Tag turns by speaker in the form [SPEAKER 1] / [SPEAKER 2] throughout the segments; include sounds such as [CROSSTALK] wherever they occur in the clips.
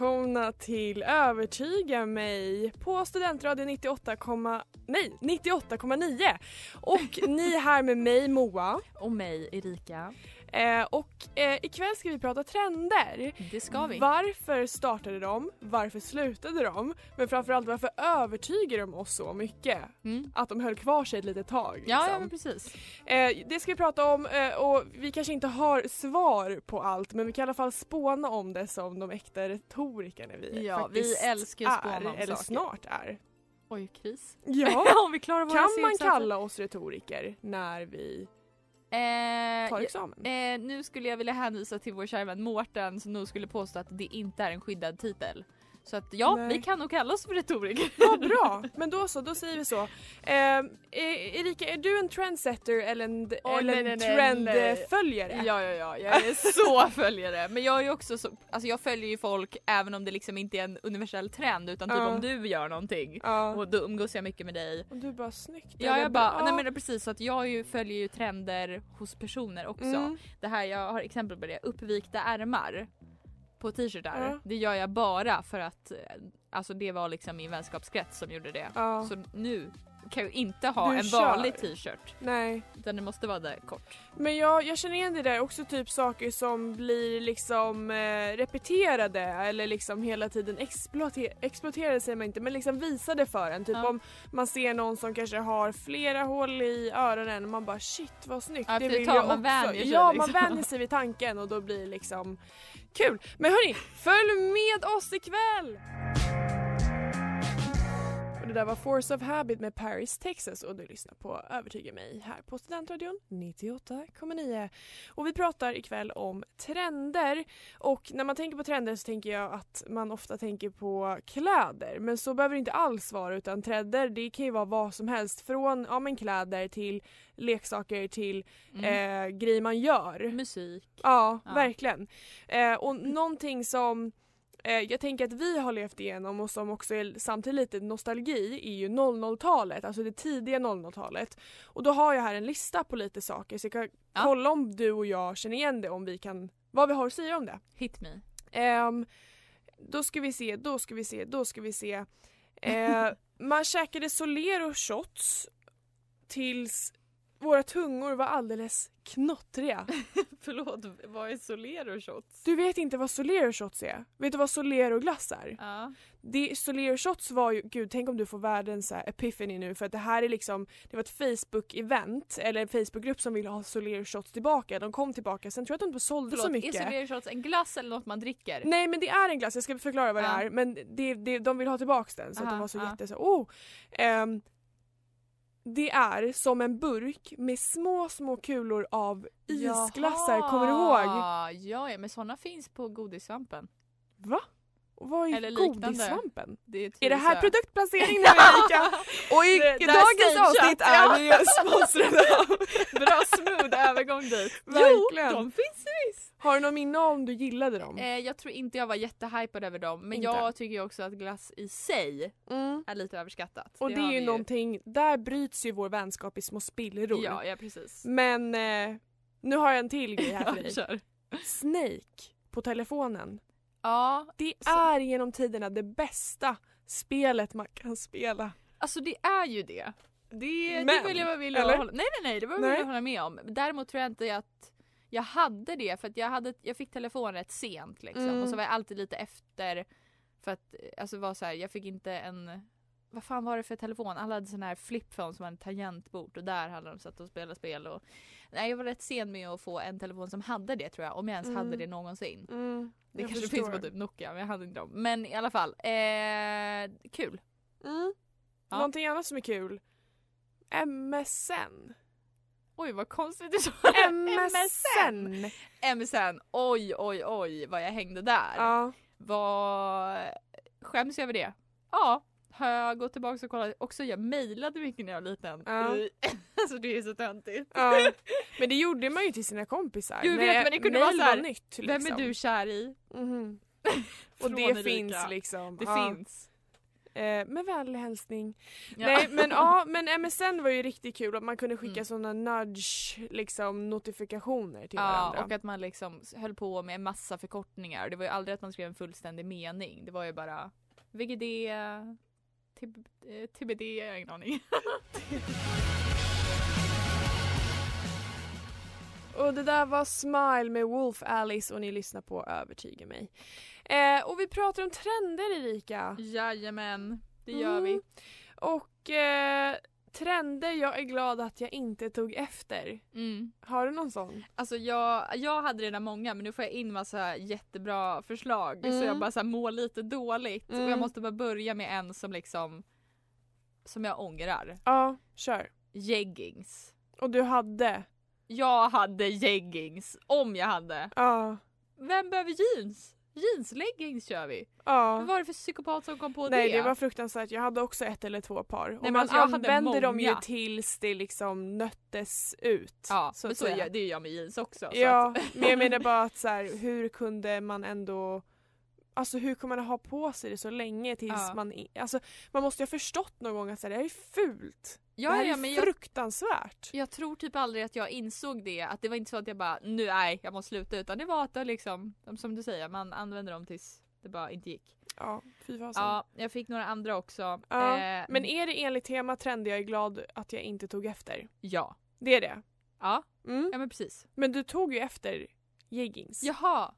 [SPEAKER 1] välkomna till Övertyga mig på Studentradion 98, nej 98,9 och ni här med mig Moa
[SPEAKER 2] Och mig, Erika
[SPEAKER 1] eh, och eh, ikväll ska vi prata trender.
[SPEAKER 2] Det ska vi.
[SPEAKER 1] Varför startade de? Varför slutade de? Men framförallt varför övertygar de oss så mycket?
[SPEAKER 2] Mm.
[SPEAKER 1] Att de höll kvar sig ett litet tag.
[SPEAKER 2] Ja,
[SPEAKER 1] liksom.
[SPEAKER 2] ja, men precis.
[SPEAKER 1] Eh, det ska vi prata om och vi kanske inte har svar på allt men vi kan i alla fall spåna om det som de äkta retorikerna vi
[SPEAKER 2] Ja, vi
[SPEAKER 1] faktiskt
[SPEAKER 2] älskar ju att spåna
[SPEAKER 1] är,
[SPEAKER 2] om
[SPEAKER 1] eller
[SPEAKER 2] saker.
[SPEAKER 1] snart är.
[SPEAKER 2] Oj, kris.
[SPEAKER 1] Ja, [LAUGHS]
[SPEAKER 2] Om vi klarar våra
[SPEAKER 1] kan man kalla oss retoriker när vi
[SPEAKER 2] Eh,
[SPEAKER 1] tar examen?
[SPEAKER 2] eh, nu skulle jag vilja hänvisa till vår kära vän Mårten som nog skulle påstå att det inte är en skyddad titel. Så att ja,
[SPEAKER 1] Nej.
[SPEAKER 2] vi kan nog kalla oss för retoriker. [LAUGHS]
[SPEAKER 1] Vad bra, men då så, då säger vi så. Eh, Erika, är du en trendsetter eller en,
[SPEAKER 2] Oj,
[SPEAKER 1] eller
[SPEAKER 2] nej,
[SPEAKER 1] en trendföljare?
[SPEAKER 2] Ja, ja, ja, jag är så [LAUGHS] följare. Men jag är också så, alltså jag följer ju folk även om det liksom inte är en universell trend utan typ
[SPEAKER 1] Ja.
[SPEAKER 2] om du gör någonting.
[SPEAKER 1] Ja.
[SPEAKER 2] Och då umgås jag mycket med dig.
[SPEAKER 1] Och du bara snyggt.
[SPEAKER 2] Ja, jag bara,
[SPEAKER 1] bra.
[SPEAKER 2] nej men precis så att jag ju följer ju trender hos personer också.
[SPEAKER 1] Mm.
[SPEAKER 2] Det här, jag har exempel på det, uppvikta ärmar på t-shirtar.
[SPEAKER 1] Ja.
[SPEAKER 2] Det gör jag bara för att eh, alltså det var liksom min vänskapskrets som gjorde det.
[SPEAKER 1] Ja.
[SPEAKER 2] Så nu kan jag inte ha
[SPEAKER 1] Du
[SPEAKER 2] en
[SPEAKER 1] kör.
[SPEAKER 2] vanlig t-shirt
[SPEAKER 1] Nej.
[SPEAKER 2] utan det måste vara där kort.
[SPEAKER 1] Men jag, jag känner igen det där också typ saker som blir liksom eh, repeterade eller liksom hela tiden exploater- exploaterade säger man inte men liksom visade för en. Typ
[SPEAKER 2] Ja.
[SPEAKER 1] om man ser någon som kanske har flera hål i öronen och man bara shit vad snyggt.
[SPEAKER 2] Ja,
[SPEAKER 1] det vill jag
[SPEAKER 2] man
[SPEAKER 1] också.
[SPEAKER 2] vänjer sig
[SPEAKER 1] Ja
[SPEAKER 2] liksom.
[SPEAKER 1] man vänjer sig vid tanken och då blir liksom kul. Men hörni, följ med oss ikväll! Där var Force of Habit med Paris, Texas och du lyssnar på Övertyga mig här på Studentradion 98,9. Och vi pratar ikväll om trender och när man tänker på trender så tänker jag att man ofta tänker på kläder men så behöver det inte alls vara utan trender det kan ju vara vad som helst från ja, men kläder till leksaker till
[SPEAKER 2] Mm.
[SPEAKER 1] eh, grejer man gör.
[SPEAKER 2] Musik.
[SPEAKER 1] Ja,
[SPEAKER 2] Ja.
[SPEAKER 1] verkligen. Eh, och någonting som jag tänker att vi har levt igenom och som också är samtidigt lite nostalgi är ju 00-talet, alltså det tidiga 00-talet. Och då har jag här en lista på lite saker så jag kan
[SPEAKER 2] Ja.
[SPEAKER 1] kolla om du och jag känner igen det om vi kan, vad vi har att säga om det.
[SPEAKER 2] Hit me.
[SPEAKER 1] Ehm, då ska vi se, då ska vi se, då ska vi se. Eh, [LAUGHS] man käkade Solero shots tills våra tungor var alldeles knottriga. [LAUGHS]
[SPEAKER 2] Förlåt, vad är Solero shots?
[SPEAKER 1] Du vet inte vad Solero shots är? Vet du vad Solero glass är?
[SPEAKER 2] Ja.
[SPEAKER 1] Det, Solero shots var ju, gud tänk om du får världens så här epiphany nu för att det här är liksom, det var ett Facebook-event eller en Facebookgrupp som ville ha Solero shots tillbaka. De kom tillbaka, sen tror jag att de inte sålde så
[SPEAKER 2] Förlåt,
[SPEAKER 1] mycket.
[SPEAKER 2] är Solero shots en glass eller något man dricker?
[SPEAKER 1] Nej men det är en glass, jag ska förklara vad
[SPEAKER 2] Ja.
[SPEAKER 1] det är men det, det, de vill ha tillbaks den så att de
[SPEAKER 2] Aha,
[SPEAKER 1] var så
[SPEAKER 2] ja.
[SPEAKER 1] jätte så, oh. Ehm, det är som en burk med små små kulor av isglassar, kommer du ihåg?
[SPEAKER 2] Ja, ja, men sådana finns på godissvampen.
[SPEAKER 1] Va? Och vad är
[SPEAKER 2] Eller
[SPEAKER 1] godissvampen?
[SPEAKER 2] Det är,
[SPEAKER 1] Är det här produktplacering nu [LAUGHS] Erika? Och i,
[SPEAKER 2] Det-
[SPEAKER 1] dagens avsnitt är vi sponsrade av [LAUGHS]
[SPEAKER 2] Bra smooth övergång dit.
[SPEAKER 1] Verkligen.
[SPEAKER 2] Jo, de finns visst. [LAUGHS]
[SPEAKER 1] Har du någon minne om du gillade dem?
[SPEAKER 2] Eh, jag tror inte jag var jättehypad över dem men
[SPEAKER 1] Inte.
[SPEAKER 2] jag tycker också att glass i sig
[SPEAKER 1] Mm.
[SPEAKER 2] är lite överskattat.
[SPEAKER 1] Och det,
[SPEAKER 2] har
[SPEAKER 1] är ju någonting, där bryts ju vår vänskap i små spillror.
[SPEAKER 2] Ja, ja precis.
[SPEAKER 1] Men eh, nu har jag en till grej här för dig. Snake på telefonen.
[SPEAKER 2] Ja,
[SPEAKER 1] Det
[SPEAKER 2] Så-
[SPEAKER 1] är genom tiderna det bästa spelet man kan spela.
[SPEAKER 2] alltså det är ju det. Det, det
[SPEAKER 1] Men,
[SPEAKER 2] vill jag villig
[SPEAKER 1] eller?
[SPEAKER 2] hålla Nej nej nej, det var
[SPEAKER 1] Nej.
[SPEAKER 2] jag hålla med om. Däremot tror jag inte att jag hade det för att jag, hade, jag fick telefon rätt sent liksom
[SPEAKER 1] Mm.
[SPEAKER 2] och så var jag alltid lite efter för att alltså var så här, jag fick inte en vad fan var det för telefon? Alla hade sån här flipphone som hade en tangentbord och där hade de satt och spelat spel och Nej jag var rätt sen med att få en telefon som hade det tror jag, om jag ens
[SPEAKER 1] Mm.
[SPEAKER 2] hade det någonsin.
[SPEAKER 1] Mm,
[SPEAKER 2] Det
[SPEAKER 1] jag
[SPEAKER 2] kanske
[SPEAKER 1] förstår.
[SPEAKER 2] finns på typ Nokia men jag hade inte dem. Men i alla fall, eh, kul.
[SPEAKER 1] Mm.
[SPEAKER 2] Ja.
[SPEAKER 1] Någonting annat som är kul. MSN.
[SPEAKER 2] Oj vad konstigt du sa
[SPEAKER 1] MSN!
[SPEAKER 2] MSN, oj oj oj vad jag hängde där.
[SPEAKER 1] Ja.
[SPEAKER 2] Vad skäms jag över det? Ja. Har jag gått tillbaka och kollat också, jag mejlade mycket när jag var liten.
[SPEAKER 1] Ja. [LAUGHS]
[SPEAKER 2] alltså det är så töntigt.
[SPEAKER 1] ja. [LAUGHS] Men det gjorde man ju till sina kompisar.
[SPEAKER 2] Jo, jag vet, men det kunde vara så här,
[SPEAKER 1] var nytt. Liksom.
[SPEAKER 2] Vem är du kär i?
[SPEAKER 1] Mhm. [LAUGHS] Och det
[SPEAKER 2] Erika.
[SPEAKER 1] finns liksom.
[SPEAKER 2] Det
[SPEAKER 1] ja.
[SPEAKER 2] finns.
[SPEAKER 1] Eh, med vänlig hälsning.
[SPEAKER 2] Ja.
[SPEAKER 1] Nej men ja, men MSN var ju riktigt kul att man kunde skicka
[SPEAKER 2] Mm.
[SPEAKER 1] såna nudge liksom notifikationer till
[SPEAKER 2] Ja,
[SPEAKER 1] varandra.
[SPEAKER 2] och att man liksom höll på med massa förkortningar. Det var ju aldrig att man skrev en fullständig mening. Det var ju bara VGD, TBD, jag har ingen aning. [LAUGHS]
[SPEAKER 1] Och det där var Smile med Wolf Alice och ni lyssnar på Övertyga mig. Eh, och vi pratar om trender Erika.
[SPEAKER 2] Jajamän, det gör
[SPEAKER 1] Mm.
[SPEAKER 2] vi.
[SPEAKER 1] Och eh, trender jag är glad att jag inte tog efter.
[SPEAKER 2] Mm.
[SPEAKER 1] Har du någon sån?
[SPEAKER 2] Alltså jag, jag hade redan många men nu får jag in massa jättebra förslag så
[SPEAKER 1] Mm.
[SPEAKER 2] jag bara så här mår lite dåligt och
[SPEAKER 1] Mm.
[SPEAKER 2] jag måste bara börja med en som liksom som jag ångrar.
[SPEAKER 1] Ja, kör.
[SPEAKER 2] Jeggings.
[SPEAKER 1] Och du hade?
[SPEAKER 2] Jag hade jeggings, om jag hade.
[SPEAKER 1] Ja.
[SPEAKER 2] Vem behöver jeans? Jeansleggings kör vi.
[SPEAKER 1] Ja.
[SPEAKER 2] Vad var det för psykopat som kom på
[SPEAKER 1] Nej
[SPEAKER 2] det?
[SPEAKER 1] det var fruktansvärt, jag hade också ett eller två par. och
[SPEAKER 2] men
[SPEAKER 1] man
[SPEAKER 2] alltså, jag
[SPEAKER 1] använde dem ju tills det liksom nöttes ut.
[SPEAKER 2] Ja,
[SPEAKER 1] så
[SPEAKER 2] men så gör, det gör jag med jeans också. så
[SPEAKER 1] Ja,
[SPEAKER 2] att,
[SPEAKER 1] men jag menar [LAUGHS] bara att så här, hur kunde man ändå Alltså hur kunde man ha på sig det så länge tills
[SPEAKER 2] Ja.
[SPEAKER 1] man Alltså man måste ju ha förstått någon gång att så här, det här är fult.
[SPEAKER 2] Ja,
[SPEAKER 1] det här
[SPEAKER 2] ja,
[SPEAKER 1] är
[SPEAKER 2] men jag,
[SPEAKER 1] fruktansvärt.
[SPEAKER 2] jag tror typ aldrig att jag insåg det. Att det var inte så att jag bara nu nej jag måste sluta utan det var att det liksom som du säger man använder dem tills det bara inte gick.
[SPEAKER 1] Ja, fy fasen.
[SPEAKER 2] Ja, jag fick några andra också.
[SPEAKER 1] Ja,
[SPEAKER 2] Eh,
[SPEAKER 1] Men är det enligt tema trend jag är glad att jag inte tog efter?
[SPEAKER 2] ja.
[SPEAKER 1] Det är det?
[SPEAKER 2] Ja,
[SPEAKER 1] Mm.
[SPEAKER 2] ja men precis.
[SPEAKER 1] Men du tog ju efter jeggings.
[SPEAKER 2] Jaha.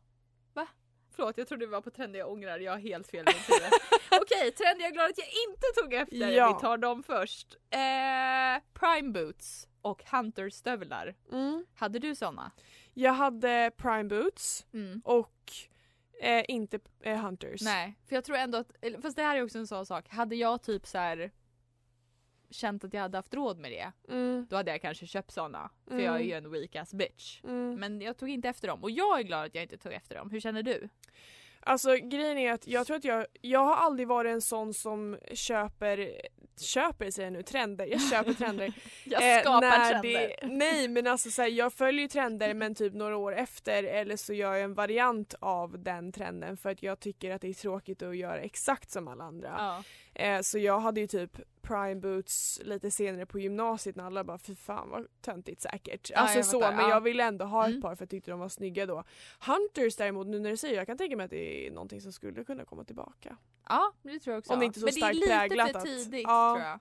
[SPEAKER 2] Förlåt jag trodde det var på trender jag ångrar, jag har helt fel. [LAUGHS] Okej, trender jag är glad att jag inte tog efter.
[SPEAKER 1] Ja.
[SPEAKER 2] Vi tar dem först. Eh, prime boots och hunterstövlar.
[SPEAKER 1] Mm.
[SPEAKER 2] Hade du såna?
[SPEAKER 1] Jag hade prime boots
[SPEAKER 2] Mm.
[SPEAKER 1] och eh, inte eh, hunters.
[SPEAKER 2] Nej, för jag tror ändå att, fast det här är också en sån sak. Hade jag typ så här känt att jag hade haft råd med det,
[SPEAKER 1] Mm.
[SPEAKER 2] då hade jag kanske köpt såna. För
[SPEAKER 1] Mm.
[SPEAKER 2] jag är ju en weak ass bitch.
[SPEAKER 1] Mm.
[SPEAKER 2] Men jag tog inte efter dem och jag är glad att jag inte tog efter dem. Hur känner du?
[SPEAKER 1] Alltså grejen är att jag tror att jag, jag har aldrig varit en sån som köper, köper säger jag nu, trender, jag köper trender. [LAUGHS]
[SPEAKER 2] Jag
[SPEAKER 1] Eh,
[SPEAKER 2] skapar trender.
[SPEAKER 1] Det, nej men alltså så här, jag följer ju trender men typ några år efter eller så gör jag en variant av den trenden för att jag tycker att det är tråkigt att göra exakt som alla andra.
[SPEAKER 2] Ja.
[SPEAKER 1] Eh, så jag hade ju typ prime boots lite senare på gymnasiet när alla bara fy fan vad töntigt säkert.
[SPEAKER 2] Ja,
[SPEAKER 1] alltså så men
[SPEAKER 2] ja.
[SPEAKER 1] jag ville ändå ha ett
[SPEAKER 2] Mm.
[SPEAKER 1] par för jag tyckte de var snygga då. Hunters däremot nu när du säger jag kan tänka mig att det är någonting som skulle kunna komma tillbaka.
[SPEAKER 2] ja, det tror jag också.
[SPEAKER 1] Om det inte är så
[SPEAKER 2] Men
[SPEAKER 1] starkt
[SPEAKER 2] det är lite
[SPEAKER 1] präglat
[SPEAKER 2] för
[SPEAKER 1] att-
[SPEAKER 2] tidigt
[SPEAKER 1] Ja.
[SPEAKER 2] tror jag.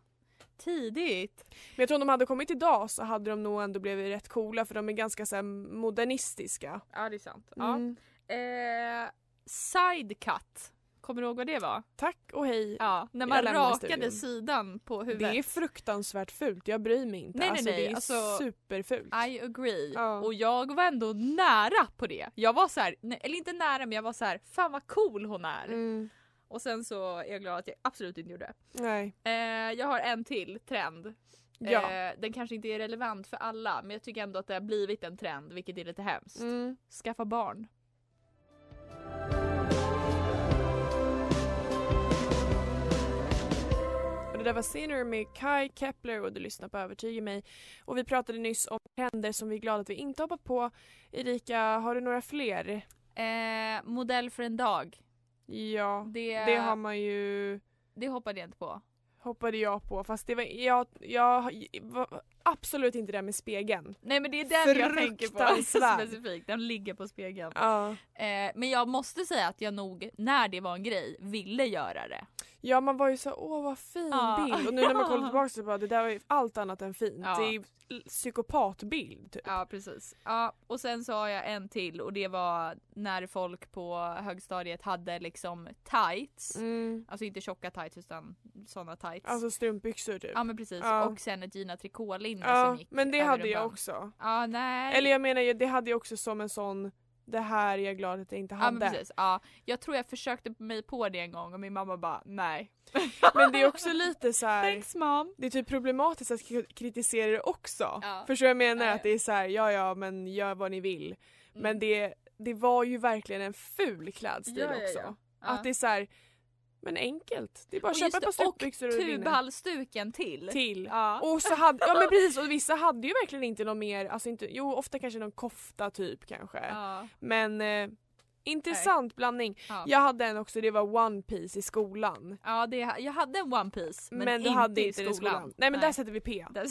[SPEAKER 2] Tidigt?
[SPEAKER 1] Men jag tror om de hade kommit idag så hade de nog ändå blivit rätt coola för de är ganska så modernistiska.
[SPEAKER 2] Ja det är sant.
[SPEAKER 1] Mm.
[SPEAKER 2] Ja. Eh, sidecut. Kommer du ihåg vad det var?
[SPEAKER 1] Tack och hej.
[SPEAKER 2] Ja, när man rakade
[SPEAKER 1] studion.
[SPEAKER 2] sidan på huvudet.
[SPEAKER 1] Det är fruktansvärt fult, jag bryr mig inte.
[SPEAKER 2] Nej, nej,
[SPEAKER 1] alltså,
[SPEAKER 2] nej,
[SPEAKER 1] Det är
[SPEAKER 2] alltså-
[SPEAKER 1] superfult.
[SPEAKER 2] I agree.
[SPEAKER 1] Ja.
[SPEAKER 2] Och jag var ändå nära på det. Jag var så här, nej, eller inte nära men jag var så här, fan vad cool hon är.
[SPEAKER 1] Mm,
[SPEAKER 2] Och sen så är jag glad att jag absolut inte gjorde det.
[SPEAKER 1] nej.
[SPEAKER 2] Eh, jag har en till trend.
[SPEAKER 1] Ja.
[SPEAKER 2] Eh, den kanske inte är relevant för alla men jag tycker ändå att det har blivit en trend vilket är lite hemskt.
[SPEAKER 1] Mm.
[SPEAKER 2] Skaffa barn.
[SPEAKER 1] Där var Sinner med Kai Kepler och du lyssnar på Övertyga mig. Och vi pratade nyss om trender som vi är glada att vi inte hoppat på. Erika, har du några fler?
[SPEAKER 2] Eh, modell för en dag.
[SPEAKER 1] Ja,
[SPEAKER 2] Det,
[SPEAKER 1] det har man ju
[SPEAKER 2] det hoppade jag inte på.
[SPEAKER 1] hoppade jag på fast det var, jag, jag var absolut inte det med spegeln.
[SPEAKER 2] Nej men det är den jag tänker på [LAUGHS] specifikt. Den ligger på spegeln.
[SPEAKER 1] Ja.
[SPEAKER 2] Eh, men jag måste säga att jag nog, när det var en grej, ville göra det.
[SPEAKER 1] Ja man var ju så åh vad fin
[SPEAKER 2] Ja.
[SPEAKER 1] bild och nu [LAUGHS] när man kollar tillbaka så bara det där var ju allt annat än fint.
[SPEAKER 2] Ja.
[SPEAKER 1] Det är ju psykopatbild typ.
[SPEAKER 2] Ja precis. Ja, och sen så har jag en till och det var när folk på högstadiet hade liksom tights.
[SPEAKER 1] Mm.
[SPEAKER 2] Alltså inte tjocka tights utan såna tights.
[SPEAKER 1] Alltså strumpbyxor typ.
[SPEAKER 2] ja men precis.
[SPEAKER 1] Ja.
[SPEAKER 2] Och sen ett Gina Tricot-linne som gick
[SPEAKER 1] men det hade jag också.
[SPEAKER 2] Ja nej.
[SPEAKER 1] Eller jag menar det hade jag också som en sån det här är jag glad att jag inte
[SPEAKER 2] Ja
[SPEAKER 1] hade.
[SPEAKER 2] men precis. Ja, jag tror jag försökte mig på det en gång och min mamma bara nej. [LAUGHS]
[SPEAKER 1] Men det är också lite så här.
[SPEAKER 2] Thanks mom.
[SPEAKER 1] Det är typ problematiskt att kritisera det också.
[SPEAKER 2] Ja.
[SPEAKER 1] Förstår jag menar?
[SPEAKER 2] Ja, ja.
[SPEAKER 1] Att det är så här, ja ja men gör vad ni vill. Men
[SPEAKER 2] Mm.
[SPEAKER 1] det, det var ju verkligen en ful klädstil
[SPEAKER 2] Ja, ja,
[SPEAKER 1] också.
[SPEAKER 2] ja. Ja.
[SPEAKER 1] Att det är så här, men enkelt. Det är bara att köpa ett par strumpbyxor och,
[SPEAKER 2] och tubhalsduken till.
[SPEAKER 1] till.
[SPEAKER 2] Ja.
[SPEAKER 1] Och så hade, ja men precis och vissa hade ju verkligen inte någon mer, alltså inte, jo ofta kanske någon kofta typ kanske.
[SPEAKER 2] Ja.
[SPEAKER 1] Men eh, intressant blandning.
[SPEAKER 2] Ja.
[SPEAKER 1] Jag hade en också, det var One Piece i skolan.
[SPEAKER 2] Ja, det, jag hade en One Piece men,
[SPEAKER 1] Men, du
[SPEAKER 2] inte
[SPEAKER 1] hade inte i
[SPEAKER 2] skolan.
[SPEAKER 1] skolan. Nej men där sätter vi P.
[SPEAKER 2] Där-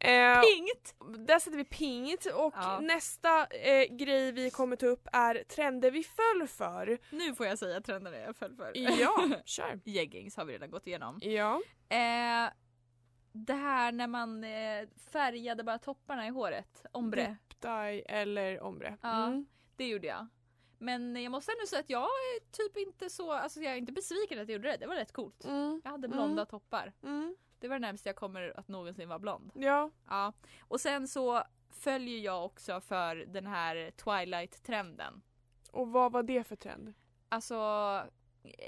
[SPEAKER 1] Eh,
[SPEAKER 2] Pingt!
[SPEAKER 1] där sätter vi pingt och
[SPEAKER 2] Ja.
[SPEAKER 1] nästa eh, grej vi kommer ta upp är trender vi föll för.
[SPEAKER 2] Nu får jag säga trenderna jag föll för.
[SPEAKER 1] Ja, [LAUGHS] kör.
[SPEAKER 2] Jeggings har vi redan gått igenom.
[SPEAKER 1] Ja.
[SPEAKER 2] Eh, det här när man eh, färgade bara topparna i håret. Ombre.
[SPEAKER 1] Dye eller ombre.
[SPEAKER 2] Ja.
[SPEAKER 1] Mm.
[SPEAKER 2] Det gjorde jag. Men jag måste ändå säga att jag är typ inte så, alltså jag är inte besviken att jag gjorde det. Det var rätt coolt.
[SPEAKER 1] Mm.
[SPEAKER 2] Jag hade blonda
[SPEAKER 1] Mm.
[SPEAKER 2] toppar.
[SPEAKER 1] Mm.
[SPEAKER 2] Det var det närmaste jag kommer att någonsin vara blond.
[SPEAKER 1] Ja.
[SPEAKER 2] Ja. Och sen så följer jag också för den här Twilight-trenden.
[SPEAKER 1] Och vad var det för trend?
[SPEAKER 2] Alltså,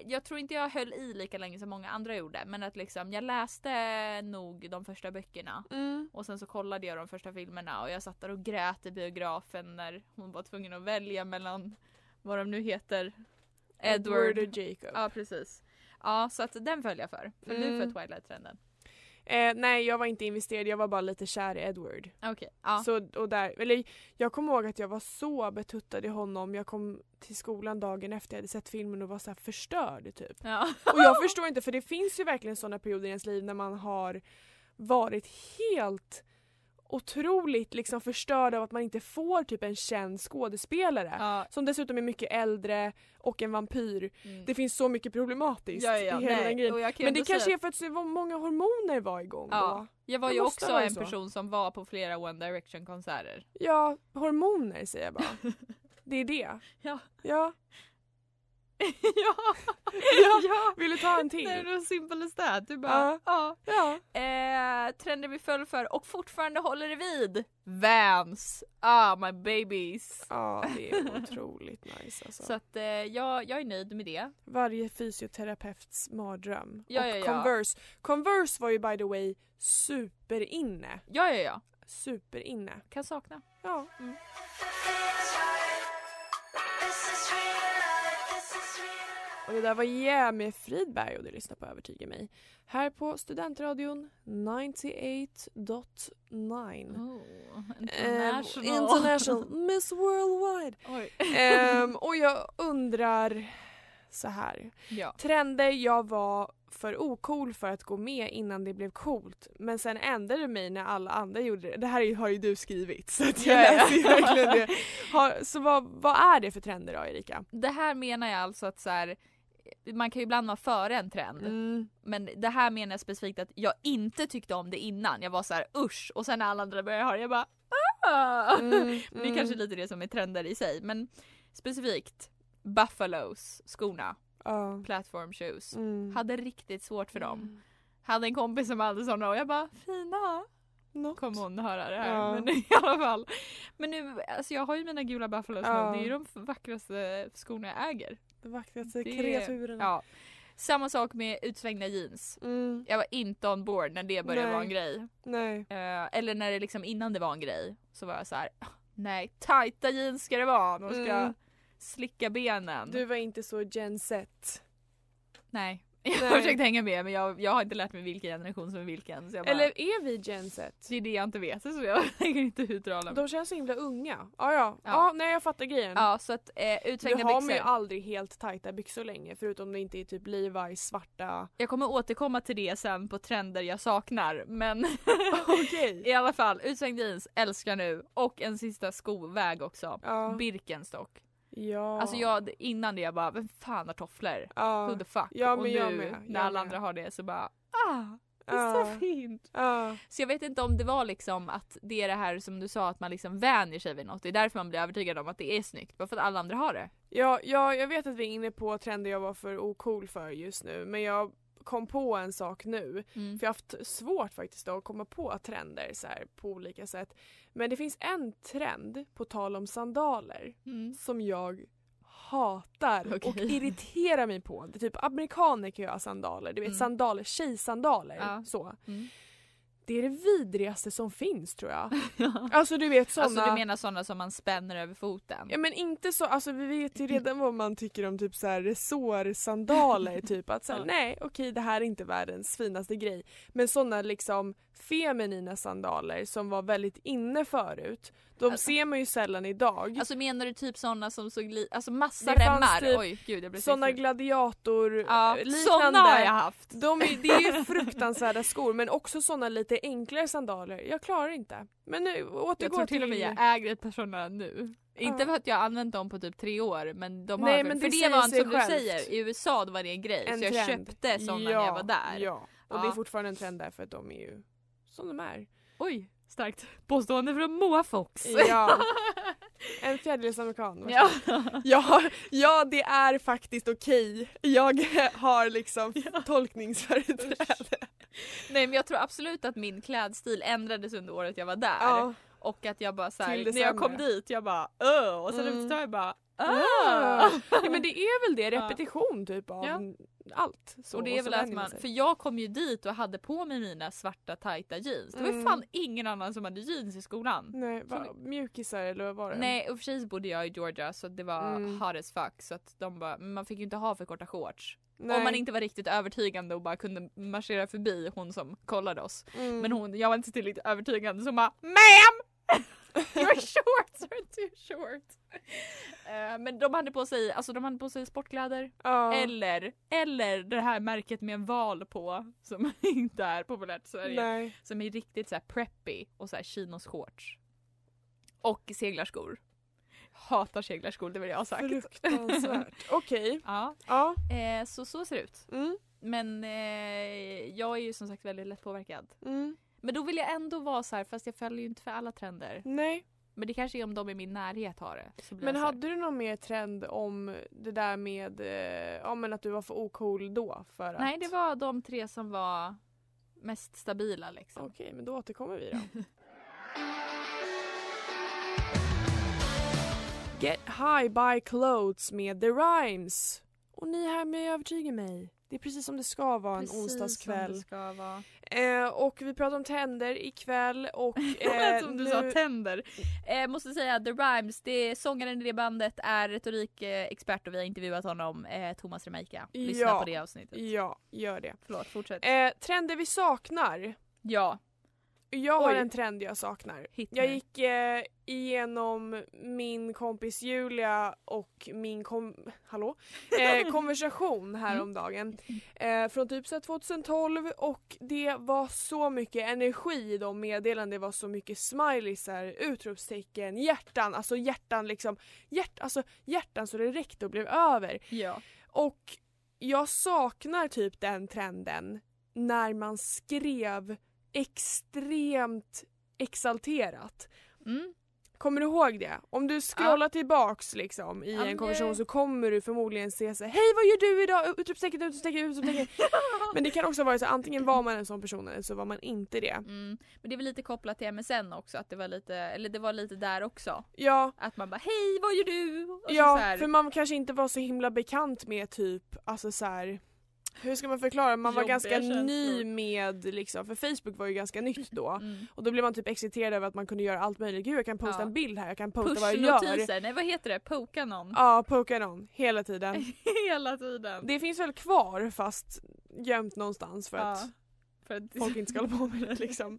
[SPEAKER 2] jag tror inte jag höll i lika länge som många andra gjorde. Men att liksom, jag läste nog de första böckerna.
[SPEAKER 1] Mm.
[SPEAKER 2] Och sen så kollade jag de första filmerna och jag satt där och grät i biografen när hon var tvungen att välja mellan vad de nu heter. Edward.
[SPEAKER 1] och Jacob.
[SPEAKER 2] Ja precis. Ja så att den föll jag för. Föll du
[SPEAKER 1] Mm.
[SPEAKER 2] för Twilight-trenden?
[SPEAKER 1] Eh, nej jag var inte investerad, jag var bara lite kär i Edward.
[SPEAKER 2] Okej. Ja.
[SPEAKER 1] Så, och där, eller, jag kommer ihåg att jag var så betuttad i honom. Jag kom till skolan dagen efter jag hade sett filmen och var så här förstörd typ.
[SPEAKER 2] ja.
[SPEAKER 1] Och jag förstår inte för det finns ju verkligen sådana perioder i ens liv när man har varit helt otroligt liksom förstörd av att man inte får typ en känd skådespelare.
[SPEAKER 2] ja.
[SPEAKER 1] Som dessutom är mycket äldre och en vampyr.
[SPEAKER 2] Mm.
[SPEAKER 1] Det finns så mycket problematiskt
[SPEAKER 2] ja, ja,
[SPEAKER 1] i hela
[SPEAKER 2] nej.
[SPEAKER 1] den grejen. Men det kanske är för att så många hormoner var igång
[SPEAKER 2] Ja.
[SPEAKER 1] då.
[SPEAKER 2] Jag var
[SPEAKER 1] Det
[SPEAKER 2] ju också en
[SPEAKER 1] så.
[SPEAKER 2] person som var på flera One Direction konserter.
[SPEAKER 1] Ja, hormoner säger jag bara. [LAUGHS] Det är det.
[SPEAKER 2] Ja.
[SPEAKER 1] Ja. [LAUGHS]
[SPEAKER 2] ja.
[SPEAKER 1] Ja.
[SPEAKER 2] ja.
[SPEAKER 1] Vill du ta en till?
[SPEAKER 2] Det är så simple as that. Du bara, ja.
[SPEAKER 1] Ja.
[SPEAKER 2] Eh, trender vi föll för och fortfarande håller det vid. Vans. Ah my babies.
[SPEAKER 1] Ja, det är [LAUGHS] otroligt nice alltså.
[SPEAKER 2] Så att eh, jag, jag är nöjd med det.
[SPEAKER 1] Varje fysioterapeuts mardröm.
[SPEAKER 2] Ja,
[SPEAKER 1] och
[SPEAKER 2] ja, ja.
[SPEAKER 1] Converse. Converse var ju by the way superinne.
[SPEAKER 2] Ja ja ja.
[SPEAKER 1] Superinne.
[SPEAKER 2] Kan sakna.
[SPEAKER 1] Ja. Och det där var Yeah med Fridberg och du lyssnar på Övertyga mig. Här på Studentradion 98.9.
[SPEAKER 2] Oh,
[SPEAKER 1] Ehm, international Miss Worldwide. [LAUGHS] Ehm, och jag undrar så här.
[SPEAKER 2] Ja.
[SPEAKER 1] Trender jag var för ocool för att gå med innan det blev coolt. Men sen ändrade det mig när alla andra gjorde det. Det här har ju du skrivit så jag
[SPEAKER 2] Ja, ja.
[SPEAKER 1] läser ju verkligen det. [LAUGHS] Så vad, vad är det för trender då Erika?
[SPEAKER 2] Det här menar jag alltså att så här, man kan ju ibland vara före en trend.
[SPEAKER 1] Mm.
[SPEAKER 2] Men det här menar jag specifikt att jag inte tyckte om det innan. Jag var så här usch och sen när alla andra började ha det jag bara ah!
[SPEAKER 1] Mm, [LAUGHS]
[SPEAKER 2] Det är kanske lite det som är trender i sig men specifikt Buffalos skorna,
[SPEAKER 1] Ja.
[SPEAKER 2] platform shoes.
[SPEAKER 1] Mm.
[SPEAKER 2] Hade riktigt svårt för dem.
[SPEAKER 1] Mm.
[SPEAKER 2] Hade en kompis som hade sådana och jag bara fina.
[SPEAKER 1] Något.
[SPEAKER 2] Kommer hon höra det här
[SPEAKER 1] Ja.
[SPEAKER 2] men [LAUGHS] i alla fall. Men nu, alltså jag har ju mina gula Buffalos
[SPEAKER 1] Ja.
[SPEAKER 2] nu. Det är ju de vackraste skorna jag äger.
[SPEAKER 1] De vackraste
[SPEAKER 2] Det-
[SPEAKER 1] kreaturerna.
[SPEAKER 2] Ja. Samma sak med utsvängda jeans.
[SPEAKER 1] Mm.
[SPEAKER 2] Jag var inte on board när det började
[SPEAKER 1] Nej.
[SPEAKER 2] vara en grej.
[SPEAKER 1] Nej.
[SPEAKER 2] Eh, eller när det liksom innan det var en grej så var jag så här. "Ah, nej tajta jeans ska det vara. De ska
[SPEAKER 1] Mm.
[SPEAKER 2] slicka benen.
[SPEAKER 1] Du var inte så Gen Z.
[SPEAKER 2] Nej. [LAUGHS] Jag har försökt hänga med men jag, jag har inte lärt mig vilken generation som är vilken. Så jag bara,
[SPEAKER 1] Eller är vi Gen Z?
[SPEAKER 2] Det är det jag inte vet så jag [LAUGHS] tänker inte uttala mig.
[SPEAKER 1] De känns så himla unga. Ja, ja.
[SPEAKER 2] Ja.
[SPEAKER 1] ja. nej jag fattar grejen.
[SPEAKER 2] Ja så att eh,
[SPEAKER 1] Du
[SPEAKER 2] utsvängda
[SPEAKER 1] har man ju
[SPEAKER 2] byxor.
[SPEAKER 1] aldrig helt tajta byxor längre förutom det inte är typ Levi's svarta.
[SPEAKER 2] Jag kommer återkomma till det sen på trender jag saknar men [LAUGHS]
[SPEAKER 1] Okej.
[SPEAKER 2] i alla fall utsvängd jeans älskar nu och en sista skoväg också.
[SPEAKER 1] Ja.
[SPEAKER 2] Birkenstock.
[SPEAKER 1] Ja.
[SPEAKER 2] Alltså jag, innan det jag bara vem fan har tofflor?
[SPEAKER 1] Ja.
[SPEAKER 2] Who the fuck?
[SPEAKER 1] Ja,
[SPEAKER 2] och nu
[SPEAKER 1] med,
[SPEAKER 2] när alla
[SPEAKER 1] med.
[SPEAKER 2] andra har det så bara ah, det är
[SPEAKER 1] Ja.
[SPEAKER 2] så fint.
[SPEAKER 1] Ja.
[SPEAKER 2] Så jag vet inte om det var liksom att det är det här som du sa att man liksom vänjer sig vid något. Det är därför man blir övertygad om att det är snyggt. Bara för att alla andra har det.
[SPEAKER 1] Ja, ja, jag vet att vi är inne på trender jag var för ocool för just nu men jag kom på en sak nu.
[SPEAKER 2] Mm.
[SPEAKER 1] För jag har haft svårt faktiskt att komma på trender så här, på olika sätt. Men det finns en trend, på tal om sandaler,
[SPEAKER 2] Mm.
[SPEAKER 1] som jag hatar och
[SPEAKER 2] Okej.
[SPEAKER 1] irriterar mig på. Det är typ amerikaner kan ju ha sandaler, du vet
[SPEAKER 2] Mm.
[SPEAKER 1] sandaler, tjejsandaler.
[SPEAKER 2] Ja.
[SPEAKER 1] Så.
[SPEAKER 2] Mm.
[SPEAKER 1] Det är det vidrigaste som finns tror jag. [LAUGHS] Alltså du vet såna...
[SPEAKER 2] Alltså du menar sådana som man spänner över foten?
[SPEAKER 1] Ja men inte så, alltså vi vet ju redan vad man tycker om typ så här resårsandaler [LAUGHS] typ att så här,
[SPEAKER 2] Ja.
[SPEAKER 1] nej okej det här är inte världens finaste grej. Men sådana liksom feminina sandaler som var väldigt inne förut, de
[SPEAKER 2] Alltså-
[SPEAKER 1] ser man ju sällan idag.
[SPEAKER 2] Alltså menar du typ sådana som såg li- alltså massa
[SPEAKER 1] Det
[SPEAKER 2] remmar?
[SPEAKER 1] typ
[SPEAKER 2] Oj gud jag blev
[SPEAKER 1] sådana gladiator
[SPEAKER 2] Ja,
[SPEAKER 1] eh,
[SPEAKER 2] såna
[SPEAKER 1] liknande.
[SPEAKER 2] har jag haft.
[SPEAKER 1] De är, det är ju fruktansvärda skor men också sådana lite enklare sandaler. Jag klarar inte. Men nu återgå
[SPEAKER 2] Jag tror till och med
[SPEAKER 1] till...
[SPEAKER 2] jag äger ett par sådana nu. Inte
[SPEAKER 1] Ja.
[SPEAKER 2] för att jag har använt dem på typ tre år men de har
[SPEAKER 1] Nej,
[SPEAKER 2] för,
[SPEAKER 1] men
[SPEAKER 2] för
[SPEAKER 1] det
[SPEAKER 2] det var
[SPEAKER 1] sig
[SPEAKER 2] som du säger, i USA då var det en grej
[SPEAKER 1] En
[SPEAKER 2] så jag
[SPEAKER 1] trend.
[SPEAKER 2] köpte sådana
[SPEAKER 1] ja,
[SPEAKER 2] när jag var där.
[SPEAKER 1] Ja, och det
[SPEAKER 2] Ja.
[SPEAKER 1] är fortfarande en trend där för att de är ju som de är.
[SPEAKER 2] Oj, starkt påstående från Moa Fox.
[SPEAKER 1] Ja, [LAUGHS] en fjärdedels amerikan.
[SPEAKER 2] Ja.
[SPEAKER 1] Ja, ja, det är faktiskt okej. Jag har liksom tolkningsföreträde.
[SPEAKER 2] Nej men jag tror absolut att min klädstil ändrades under året jag var där.
[SPEAKER 1] Ja.
[SPEAKER 2] Och att jag bara såhär, när jag kom dit jag bara öh och sen
[SPEAKER 1] Mm.
[SPEAKER 2] efter jag bara
[SPEAKER 1] Ah.
[SPEAKER 2] ah.
[SPEAKER 1] Ja men det är väl det,
[SPEAKER 2] Ja.
[SPEAKER 1] repetition typ av
[SPEAKER 2] Ja.
[SPEAKER 1] Allt. Så,
[SPEAKER 2] och det är väl att man, för jag kom ju dit och hade på mig mina svarta tajta jeans. Det var
[SPEAKER 1] Mm.
[SPEAKER 2] fan ingen annan som hade jeans i skolan.
[SPEAKER 1] Nej, va, mjukisar eller vad var det?
[SPEAKER 2] Nej och för sig bodde jag i Georgia så det var
[SPEAKER 1] Mm.
[SPEAKER 2] hot as fuck så att de bara, man fick ju inte ha för korta shorts.
[SPEAKER 1] Nej.
[SPEAKER 2] Om man inte var riktigt övertygande och bara kunde marschera förbi hon som kollade oss.
[SPEAKER 1] Mm.
[SPEAKER 2] Men hon, jag var inte tillräckligt övertygande så hon bara MAM! [LAUGHS] [LAUGHS] Your shorts are too short. Eh, men de hade på sig, alltså de hade på sig sportkläder.
[SPEAKER 1] ja.
[SPEAKER 2] Eller, eller det här märket med en val på som [LAUGHS] inte är populärt i Sverige.
[SPEAKER 1] Nej.
[SPEAKER 2] Som är riktigt så här preppy och så här chinos shorts. Och seglarskor. Hatar seglarskor, det vill jag ha sagt.
[SPEAKER 1] Fruktansvärt. [LAUGHS] Okej.
[SPEAKER 2] Ja,
[SPEAKER 1] Ja.
[SPEAKER 2] eh, så så ser det ut.
[SPEAKER 1] Mm.
[SPEAKER 2] Men eh, jag är ju som sagt väldigt lätt påverkad.
[SPEAKER 1] Mm.
[SPEAKER 2] Men då vill jag ändå vara så här, fast jag följer ju inte för alla trender.
[SPEAKER 1] Nej.
[SPEAKER 2] Men det kanske är om de i min närhet har det.
[SPEAKER 1] Men hade du någon mer trend om det där med eh, ja, men att du var för ocool då? För att...
[SPEAKER 2] Nej, det var de tre som var mest stabila liksom.
[SPEAKER 1] Okej, men då återkommer vi då. [LAUGHS] Get high by clothes med The Rhymes. Och ni här med övertygar mig. Det är precis som det ska vara en
[SPEAKER 2] Precis som
[SPEAKER 1] onsdagskväll.
[SPEAKER 2] vara.
[SPEAKER 1] Eh, och vi pratar om tänder ikväll och [LAUGHS] eh,
[SPEAKER 2] som du
[SPEAKER 1] nu...
[SPEAKER 2] sa tänder. Eh, måste säga The Rhymes, det, sångaren i det bandet är retorikexpert och vi har intervjuat honom, eh, Thomas Remaika. Lyssna
[SPEAKER 1] Ja.
[SPEAKER 2] på det avsnittet.
[SPEAKER 1] Ja, gör det.
[SPEAKER 2] Förlåt, fortsätt.
[SPEAKER 1] Eh, trender vi saknar.
[SPEAKER 2] ja,
[SPEAKER 1] Jag har
[SPEAKER 2] Oj.
[SPEAKER 1] en trend jag saknar. Jag gick eh, igenom min kompis Julia och min kom Hallå? [LAUGHS] Eh, konversation häromdagen. Eh, från typ så här 2012 och det var så mycket energi i de meddelanden. Det var så mycket smileysar, utropstecken, hjärtan, alltså hjärtan liksom. Hjärt, alltså hjärtan så det räckte och blev över.
[SPEAKER 2] Ja.
[SPEAKER 1] Och jag saknar typ den trenden när man skrev extremt exalterat.
[SPEAKER 2] Mm.
[SPEAKER 1] Kommer du ihåg det? Om du scrollar tillbaks liksom i
[SPEAKER 2] Ja,
[SPEAKER 1] en konversation så kommer du förmodligen se så här, Hej vad gör du idag? Utropstecken, utropstecken, utropstecken. [LAUGHS] Men det kan också vara så antingen var man en sån person eller så var man inte det.
[SPEAKER 2] Mm. Men det är väl lite kopplat till MSN också, att det var lite, eller det var lite där också.
[SPEAKER 1] Ja,
[SPEAKER 2] Att man bara hej vad gör du? Och
[SPEAKER 1] ja för man kanske inte var så himla bekant med typ, alltså så här, hur ska man förklara, man var
[SPEAKER 2] Jobbiga
[SPEAKER 1] ganska
[SPEAKER 2] känslor.
[SPEAKER 1] ny med liksom, för Facebook var ju ganska nytt då.
[SPEAKER 2] Mm.
[SPEAKER 1] Och då blev man typ exciterad över att man kunde göra allt möjligt. Gud jag kan posta
[SPEAKER 2] Ja.
[SPEAKER 1] en bild här, jag kan posta vad jag gör.
[SPEAKER 2] Nej vad heter det? Poka någon?
[SPEAKER 1] Ja, poka någon hela tiden. [LAUGHS]
[SPEAKER 2] Hela tiden.
[SPEAKER 1] Det finns väl kvar fast gömt någonstans för
[SPEAKER 2] Ja,
[SPEAKER 1] att
[SPEAKER 2] för att
[SPEAKER 1] folk inte ska hålla på med det liksom.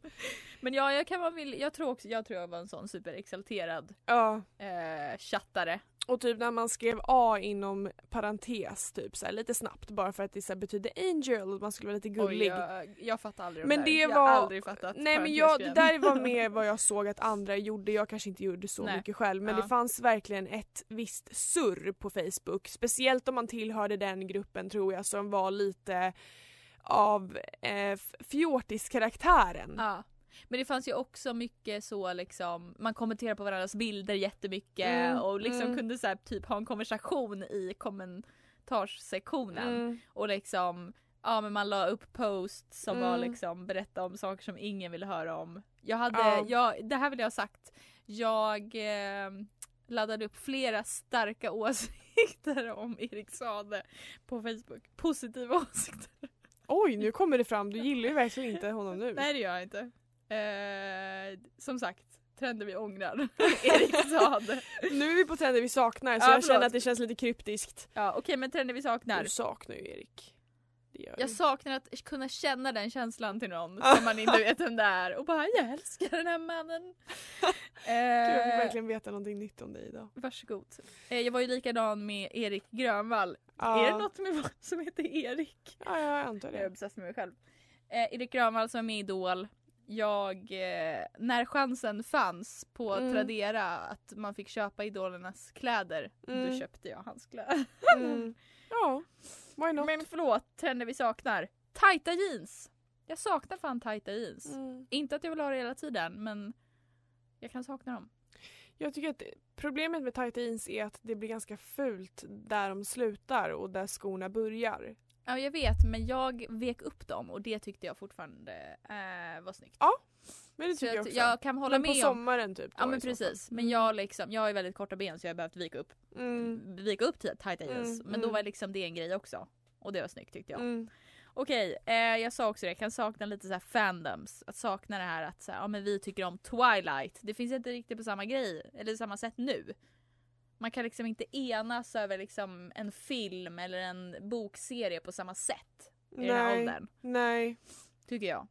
[SPEAKER 2] Men ja, jag kan vara vill, jag tror också, jag tror jag var en sån superexalterad
[SPEAKER 1] Ja.
[SPEAKER 2] eh, chattare.
[SPEAKER 1] Och typ när man skrev A inom parentes typ så här, lite snabbt bara för att det så här, betyder angel och man skulle vara lite gullig.
[SPEAKER 2] Oj, jag, jag fattar aldrig
[SPEAKER 1] Men
[SPEAKER 2] de
[SPEAKER 1] det
[SPEAKER 2] där. Jag har aldrig fattat
[SPEAKER 1] Nej men jag, det där var [LAUGHS] mer vad jag såg att andra gjorde, jag kanske inte gjorde så
[SPEAKER 2] Nej.
[SPEAKER 1] mycket själv men
[SPEAKER 2] Ja.
[SPEAKER 1] det fanns verkligen ett visst surr på Facebook. Speciellt om man tillhörde den gruppen tror jag som var lite av eh, fjortiskaraktären.
[SPEAKER 2] Ja. Men det fanns ju också mycket så liksom, man kommenterar på varandras bilder jättemycket
[SPEAKER 1] Mm,
[SPEAKER 2] och liksom
[SPEAKER 1] mm.
[SPEAKER 2] kunde så här, typ ha en konversation i kommentarssektionen.
[SPEAKER 1] Mm.
[SPEAKER 2] Och liksom, ja men man la upp posts som var
[SPEAKER 1] Mm.
[SPEAKER 2] liksom berätta om saker som ingen ville höra om. Jag hade,
[SPEAKER 1] Ja.
[SPEAKER 2] jag, det här vill jag ha sagt. Jag eh, laddade upp flera starka [LAUGHS] åsikter om Erik Sade på Facebook. Positiva [LAUGHS] åsikter.
[SPEAKER 1] Oj nu kommer det fram, du gillar ju verkligen inte honom nu.
[SPEAKER 2] Nej det gör jag inte. Eh, som sagt, trender vi ångrar. [LAUGHS] Erik Sade.
[SPEAKER 1] Nu är vi på trender vi saknar så
[SPEAKER 2] Ja,
[SPEAKER 1] jag känner att det känns lite kryptiskt.
[SPEAKER 2] Ja okej men trender vi saknar.
[SPEAKER 1] Du saknar ju Erik. Det
[SPEAKER 2] Jag
[SPEAKER 1] du.
[SPEAKER 2] saknar att kunna känna den känslan till någon [LAUGHS] som man inte vet vem det är och bara jag älskar den här mannen. [LAUGHS]
[SPEAKER 1] Gud, jag
[SPEAKER 2] eh,
[SPEAKER 1] verkligen veta någonting nytt om dig idag.
[SPEAKER 2] varsågod. Eh, jag var ju likadan med Erik Grönvall.
[SPEAKER 1] Ja.
[SPEAKER 2] Är det något med som heter Erik?
[SPEAKER 1] Ja, jag antar
[SPEAKER 2] Jag är
[SPEAKER 1] det.
[SPEAKER 2] obsessed med mig själv. Eh, Erik Grönvall som är med i Idol. Jag, eh, när chansen fanns på
[SPEAKER 1] Mm.
[SPEAKER 2] Tradera att man fick köpa idolernas kläder, då
[SPEAKER 1] Mm.
[SPEAKER 2] köpte jag hans kläder.
[SPEAKER 1] Mm. [LAUGHS] Ja, why not?
[SPEAKER 2] Men förlåt, trender vi saknar. Tajta jeans. Jag saknar fan tajta jeans.
[SPEAKER 1] Mm.
[SPEAKER 2] Inte att jag vill ha det hela tiden men jag kan sakna dem.
[SPEAKER 1] Jag tycker att problemet med tajta jeans är att det blir ganska fult där de slutar och där skorna börjar.
[SPEAKER 2] Ja jag vet men jag vek upp dem och det tyckte jag fortfarande eh, var snyggt.
[SPEAKER 1] Ja, Men det tycker jag
[SPEAKER 2] jag,
[SPEAKER 1] också.
[SPEAKER 2] jag kan hålla
[SPEAKER 1] Men på
[SPEAKER 2] med om
[SPEAKER 1] sommaren typ.
[SPEAKER 2] Ja men precis. Men jag liksom, jag har väldigt korta ben så jag har behövt vika upp,
[SPEAKER 1] Mm.
[SPEAKER 2] vika upp tajta jeans.
[SPEAKER 1] Mm,
[SPEAKER 2] men då
[SPEAKER 1] mm.
[SPEAKER 2] var liksom det en grej också. Och det var snyggt tyckte jag.
[SPEAKER 1] Mm.
[SPEAKER 2] Okej, eh, jag sa också det, jag kan sakna lite så fandoms. Att sakna det här att så här, ja, men vi tycker om Twilight. Det finns inte riktigt på samma grej, eller samma sätt nu. Man kan liksom inte enas över liksom en film eller en bokserie på samma sätt i den här
[SPEAKER 1] Nej,
[SPEAKER 2] åldern.
[SPEAKER 1] nej.
[SPEAKER 2] Tycker jag.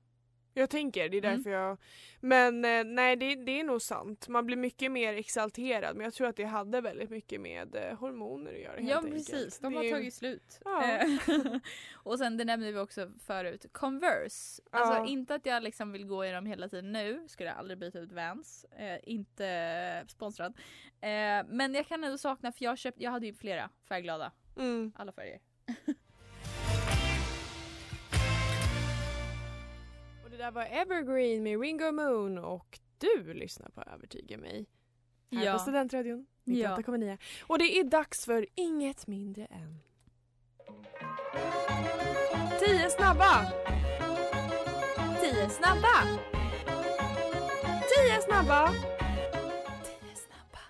[SPEAKER 1] Jag tänker, det är
[SPEAKER 2] Mm.
[SPEAKER 1] därför jag... Men eh, nej det, det är nog sant. Man blir mycket mer exalterad men jag tror att det hade väldigt mycket med eh, hormoner att göra helt
[SPEAKER 2] Ja
[SPEAKER 1] enkelt.
[SPEAKER 2] precis, de
[SPEAKER 1] Det
[SPEAKER 2] har
[SPEAKER 1] ju-
[SPEAKER 2] tagit slut.
[SPEAKER 1] Ja.
[SPEAKER 2] Eh, [LAUGHS] [LAUGHS] och sen det nämnde vi också förut, Converse. Alltså
[SPEAKER 1] Ja.
[SPEAKER 2] inte att jag liksom vill gå i dem hela tiden nu, skulle jag aldrig byta ut Vans. Eh, inte sponsrad. Eh, men jag kan ändå sakna, för jag, köpt, jag hade ju flera färgglada,
[SPEAKER 1] Mm.
[SPEAKER 2] alla färger. [LAUGHS]
[SPEAKER 1] där var Evergreen med Ringo Moon och du lyssnar på Övertyga mig. Här
[SPEAKER 2] Ja.
[SPEAKER 1] på Studentradion
[SPEAKER 2] Ja.
[SPEAKER 1] 98,9. Och det är dags för inget mindre än... 10 snabba!
[SPEAKER 2] 10 snabba!
[SPEAKER 1] 10 snabba!
[SPEAKER 2] 10 snabba.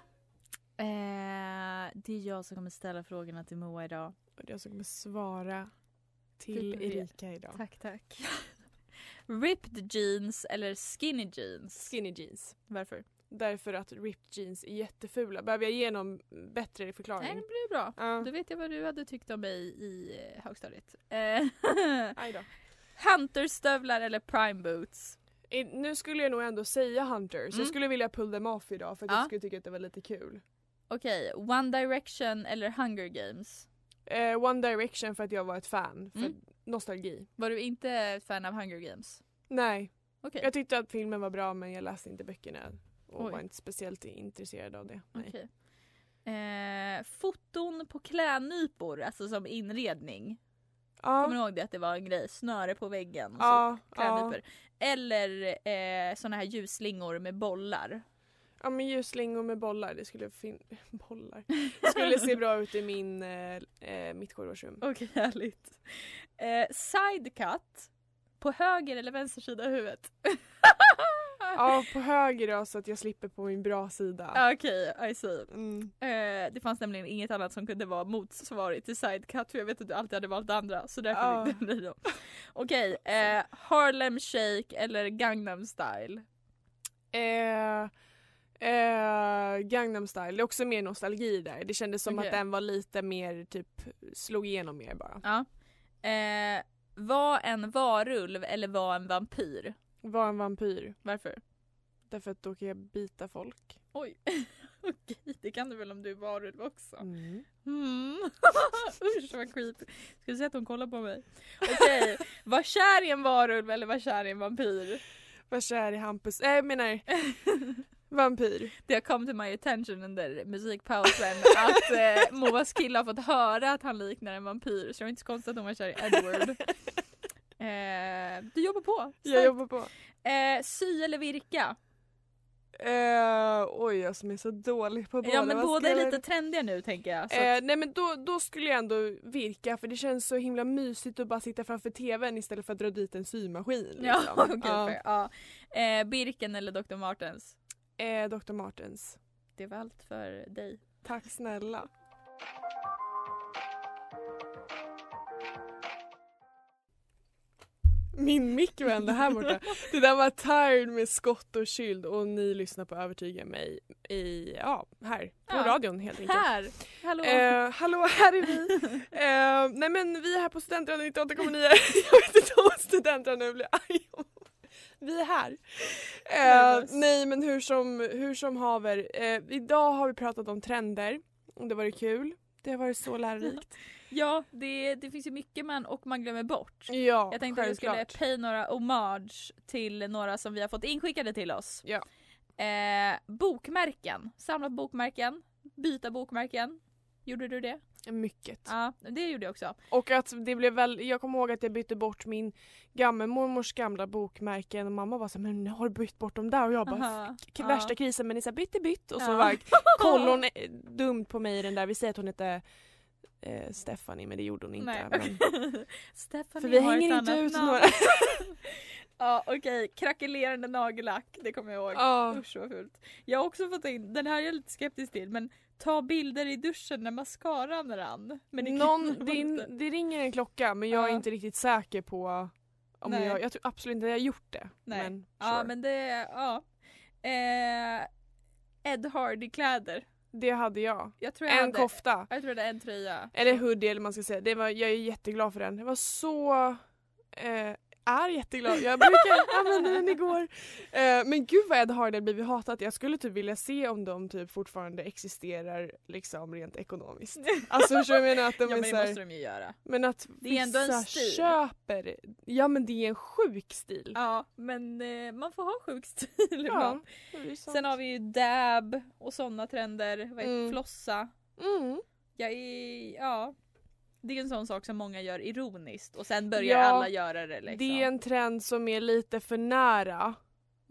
[SPEAKER 2] Eh, det är jag som kommer ställa frågorna till Moa idag.
[SPEAKER 1] Och det är jag som kommer svara till
[SPEAKER 2] Typ.
[SPEAKER 1] Erika idag.
[SPEAKER 2] Tack tack. Ripped jeans eller skinny jeans?
[SPEAKER 1] Skinny jeans.
[SPEAKER 2] Varför?
[SPEAKER 1] Därför att ripped jeans är jättefula. Behöver jag ge någon bättre
[SPEAKER 2] Nej
[SPEAKER 1] förklaring?
[SPEAKER 2] det blir bra.
[SPEAKER 1] Ja.
[SPEAKER 2] Då vet jag vad du hade tyckt om mig i eh, högstadiet. Eh, [LAUGHS]
[SPEAKER 1] Aj då.
[SPEAKER 2] Hunterstövlar eller prime boots?
[SPEAKER 1] Eh, Nu skulle jag nog ändå säga Hunters.
[SPEAKER 2] Mm.
[SPEAKER 1] Jag skulle vilja pull them off idag för att
[SPEAKER 2] Ja.
[SPEAKER 1] jag skulle tycka att det var lite kul.
[SPEAKER 2] Okej, One Direction eller Hunger Games?
[SPEAKER 1] Eh, One Direction för att jag var ett fan.
[SPEAKER 2] Mm.
[SPEAKER 1] Nostalgi.
[SPEAKER 2] Var du inte ett fan av Hunger Games?
[SPEAKER 1] Nej,
[SPEAKER 2] Okej.
[SPEAKER 1] jag tyckte att filmen var bra men jag läste inte böckerna. Och
[SPEAKER 2] Oj.
[SPEAKER 1] var inte speciellt intresserad av det. Nej.
[SPEAKER 2] Okej. Eh, foton på klädnypor, alltså som inredning. Kommer du
[SPEAKER 1] Ja,
[SPEAKER 2] ihåg det att det var en grej? Snöre på väggen. och så
[SPEAKER 1] ja, ja.
[SPEAKER 2] klädnypor. Eller eh, såna här ljusslingor med bollar.
[SPEAKER 1] Ja men ljusslingor med bollar, det skulle fin- [LAUGHS] bollar. Det [LAUGHS] skulle se bra ut i min, eh, eh, mitt korridorsrum.
[SPEAKER 2] Okej, härligt. Eh, sidecut på höger eller vänster sida av huvudet? [LAUGHS]
[SPEAKER 1] Ja, på höger då så att jag slipper på min bra sida.
[SPEAKER 2] Ja, Okej, I see.
[SPEAKER 1] Mm.
[SPEAKER 2] Eh, det fanns nämligen inget annat som kunde vara motsvarigt till sidecut för jag vet att du alltid hade valt det andra så därför fick det bli då. Okej, eh, Harlem Shake eller Gangnam style?
[SPEAKER 1] Eh, eh, Gangnam style, det är också mer nostalgi där. Det kändes som
[SPEAKER 2] Okej.
[SPEAKER 1] att den var lite mer typ slog igenom mer bara.
[SPEAKER 2] Ja. Eh, var en varulv eller var en vampyr?
[SPEAKER 1] Var en vampyr.
[SPEAKER 2] Varför?
[SPEAKER 1] Därför att då kan jag bita folk.
[SPEAKER 2] Oj. [LAUGHS] Okej, det kan du väl om du är varulv också?
[SPEAKER 1] Mm.
[SPEAKER 2] Mm. [LAUGHS] Usch vad creepy. Ska du se att hon kollar på mig? Okej, [LAUGHS] var kär i en varulv eller var kär i en vampyr?
[SPEAKER 1] Var kär i Hampus, äh, jag menar vampyr.
[SPEAKER 2] Det har kommit till my attention under musikpausen att eh, [LAUGHS] Moas kille har fått höra att han liknar en vampyr så det var inte så konstigt att hon var kär i Edward. [LAUGHS] Eh, du jobbar på.
[SPEAKER 1] Jag
[SPEAKER 2] Starkt.
[SPEAKER 1] jobbar på.
[SPEAKER 2] Eh, sy eller virka?
[SPEAKER 1] Eh, oj jag som är så dålig på båda.
[SPEAKER 2] ja men
[SPEAKER 1] Vad
[SPEAKER 2] båda är
[SPEAKER 1] jag
[SPEAKER 2] lite trendiga nu tänker jag.
[SPEAKER 1] Eh,
[SPEAKER 2] att,
[SPEAKER 1] nej men då, då skulle jag ändå virka för det känns så himla mysigt att bara sitta framför tvn istället för att dra dit en symaskin. [LAUGHS] Liksom.
[SPEAKER 2] ja, okej,
[SPEAKER 1] Ja.
[SPEAKER 2] fair. ja. Eh, Birken eller Dr. Martens?
[SPEAKER 1] Eh, Dr. Martens.
[SPEAKER 2] Det var allt för dig.
[SPEAKER 1] Tack snälla. Min mick vände här borta. Det där var tired med skott och kyld och ni lyssnar på Övertyga mig i, ja, här på
[SPEAKER 2] Ja.
[SPEAKER 1] radion helt enkelt.
[SPEAKER 2] Här! Hallå!
[SPEAKER 1] Eh, hallå, här är vi. Eh, nej men vi är här på Studentradion 98,9. [LAUGHS] Jag vet inte om studentradion blir arg vi är här. Eh, nej men hur som, hur som haver. Eh, idag har vi pratat om trender. Och det var det kul. Det har varit så lärorikt. [LAUGHS]
[SPEAKER 2] Ja, det, det finns ju mycket man och man glömmer bort.
[SPEAKER 1] Ja,
[SPEAKER 2] Jag tänkte att jag skulle
[SPEAKER 1] självklart.
[SPEAKER 2] pay några homage till några som vi har fått inskickade till oss.
[SPEAKER 1] Ja.
[SPEAKER 2] Eh, bokmärken. Samla bokmärken. Byta bokmärken. Gjorde du det?
[SPEAKER 1] Mycket.
[SPEAKER 2] Ja, det gjorde jag också.
[SPEAKER 1] Och att det blev väl, jag kommer ihåg att jag bytte bort min gammelmormors gamla bokmärken och mamma var så här, men har du bytt bort dem där? Och jag bara,
[SPEAKER 2] Aha.
[SPEAKER 1] K- värsta krisen men ni sa bytte bytt och så
[SPEAKER 2] Ja.
[SPEAKER 1] var kollade hon [LAUGHS] dumt på mig i den där, vi säger att hon hette eh, Stephanie men det gjorde hon inte.
[SPEAKER 2] Nej,
[SPEAKER 1] Men, [LAUGHS] för vi hänger inte ut
[SPEAKER 2] namn.
[SPEAKER 1] några. [LAUGHS]
[SPEAKER 2] Ja okej, krackelerande nagellack, det kommer jag ihåg.
[SPEAKER 1] Ja.
[SPEAKER 2] Usch vad fult. Jag har också fått in, den här är jag lite skeptisk till, men ta bilder i duschen när mascaran rann. Men
[SPEAKER 1] Någon,
[SPEAKER 2] man
[SPEAKER 1] det, ringer en klocka men jag är
[SPEAKER 2] Ja.
[SPEAKER 1] inte riktigt säker på om jag, jag tror absolut inte jag har gjort det.
[SPEAKER 2] Nej.
[SPEAKER 1] Men,
[SPEAKER 2] Ja
[SPEAKER 1] sure.
[SPEAKER 2] men det, ja. Eh, Ed Hardy-kläder.
[SPEAKER 1] Det hade jag.
[SPEAKER 2] Jag jag
[SPEAKER 1] En
[SPEAKER 2] hade,
[SPEAKER 1] kofta.
[SPEAKER 2] Jag tror jag hade en tröja.
[SPEAKER 1] Eller hoodie eller man ska säga. Det var, jag är jätteglad för den. Det var så... Eh, är jätteglad. Jag brukar [LAUGHS] använda den igår. Eh, men gud vad Ed Hardy har blivit hatat. Jag skulle typ vilja se om de typ fortfarande existerar liksom rent ekonomiskt. Alltså förstår jag menar? Att de
[SPEAKER 2] Ja men det måste de ju göra.
[SPEAKER 1] men att
[SPEAKER 2] Det är ändå en
[SPEAKER 1] vissa
[SPEAKER 2] stil.
[SPEAKER 1] köper. Ja men det är en sjuk stil.
[SPEAKER 2] Ja men eh, man får ha sjuk stil [LAUGHS]
[SPEAKER 1] Ja,
[SPEAKER 2] ibland.
[SPEAKER 1] sant.
[SPEAKER 2] Sen har vi ju dab och sådana trender. Vad heter
[SPEAKER 1] Mm.
[SPEAKER 2] Flossa.
[SPEAKER 1] Mm.
[SPEAKER 2] Jag är, ja. Det är en sån sak som många gör ironiskt och sen börjar
[SPEAKER 1] Ja,
[SPEAKER 2] alla göra det liksom.
[SPEAKER 1] Det är en trend som är lite för nära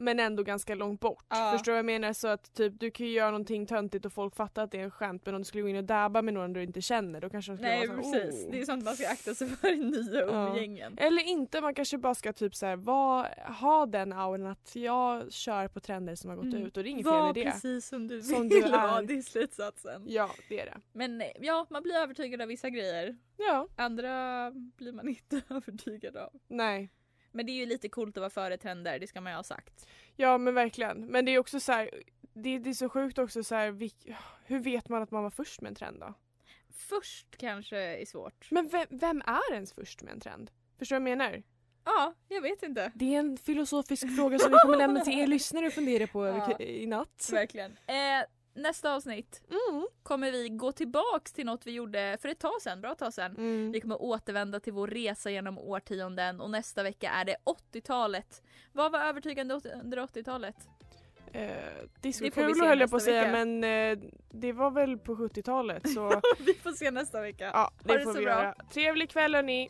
[SPEAKER 1] men ändå ganska långt bort.
[SPEAKER 2] Ja.
[SPEAKER 1] Förstår du vad jag menar? Så att typ du kan ju göra någonting töntigt och folk fattar att det är en skämt men om du skulle gå in och dabba med någon du inte känner då kanske de skulle
[SPEAKER 2] Nej
[SPEAKER 1] vara så
[SPEAKER 2] precis,
[SPEAKER 1] oh.
[SPEAKER 2] det är sånt man ska akta sig för i nya
[SPEAKER 1] Ja.
[SPEAKER 2] umgängen.
[SPEAKER 1] Eller inte, man kanske bara ska typ så här, var, ha den auran att jag kör på trender som har gått
[SPEAKER 2] Mm.
[SPEAKER 1] ut och det är inget fel
[SPEAKER 2] Var
[SPEAKER 1] med det.
[SPEAKER 2] precis som du
[SPEAKER 1] Som
[SPEAKER 2] vill
[SPEAKER 1] du
[SPEAKER 2] vara, det är slutsatsen.
[SPEAKER 1] Ja, det är det.
[SPEAKER 2] Men eh, ja, man blir övertygad av vissa grejer.
[SPEAKER 1] Ja,
[SPEAKER 2] Andra blir man inte [LAUGHS] övertygad av.
[SPEAKER 1] nej.
[SPEAKER 2] Men det är ju lite coolt att vara före trender, det ska man ju ha sagt.
[SPEAKER 1] Ja men verkligen. Men det är också så här, det, det är så sjukt också så här, vilk- hur vet man att man var först med en trend då?
[SPEAKER 2] Först kanske är svårt.
[SPEAKER 1] Men vem, vem är ens först med en trend? Förstår du vad jag menar?
[SPEAKER 2] Ja, jag vet inte.
[SPEAKER 1] Det är en filosofisk fråga som vi kommer lämna till er lyssnare och fundera på [LAUGHS]
[SPEAKER 2] Ja.
[SPEAKER 1] i natt.
[SPEAKER 2] Verkligen. Eh, nästa avsnitt
[SPEAKER 1] Mm.
[SPEAKER 2] kommer vi gå tillbaks till något vi gjorde för ett tag sedan, bra tag sedan.
[SPEAKER 1] Mm.
[SPEAKER 2] Vi kommer återvända till vår resa genom årtionden och nästa vecka är det 80-talet. Vad var övertygande under 80-talet?
[SPEAKER 1] Eh, Discokulor höll jag på att säga
[SPEAKER 2] vecka.
[SPEAKER 1] men eh, det var väl på 70-talet så [LAUGHS]
[SPEAKER 2] vi får se nästa vecka.
[SPEAKER 1] ja, det
[SPEAKER 2] det
[SPEAKER 1] får
[SPEAKER 2] så
[SPEAKER 1] vi
[SPEAKER 2] bra.
[SPEAKER 1] göra. Trevlig kväll hörni!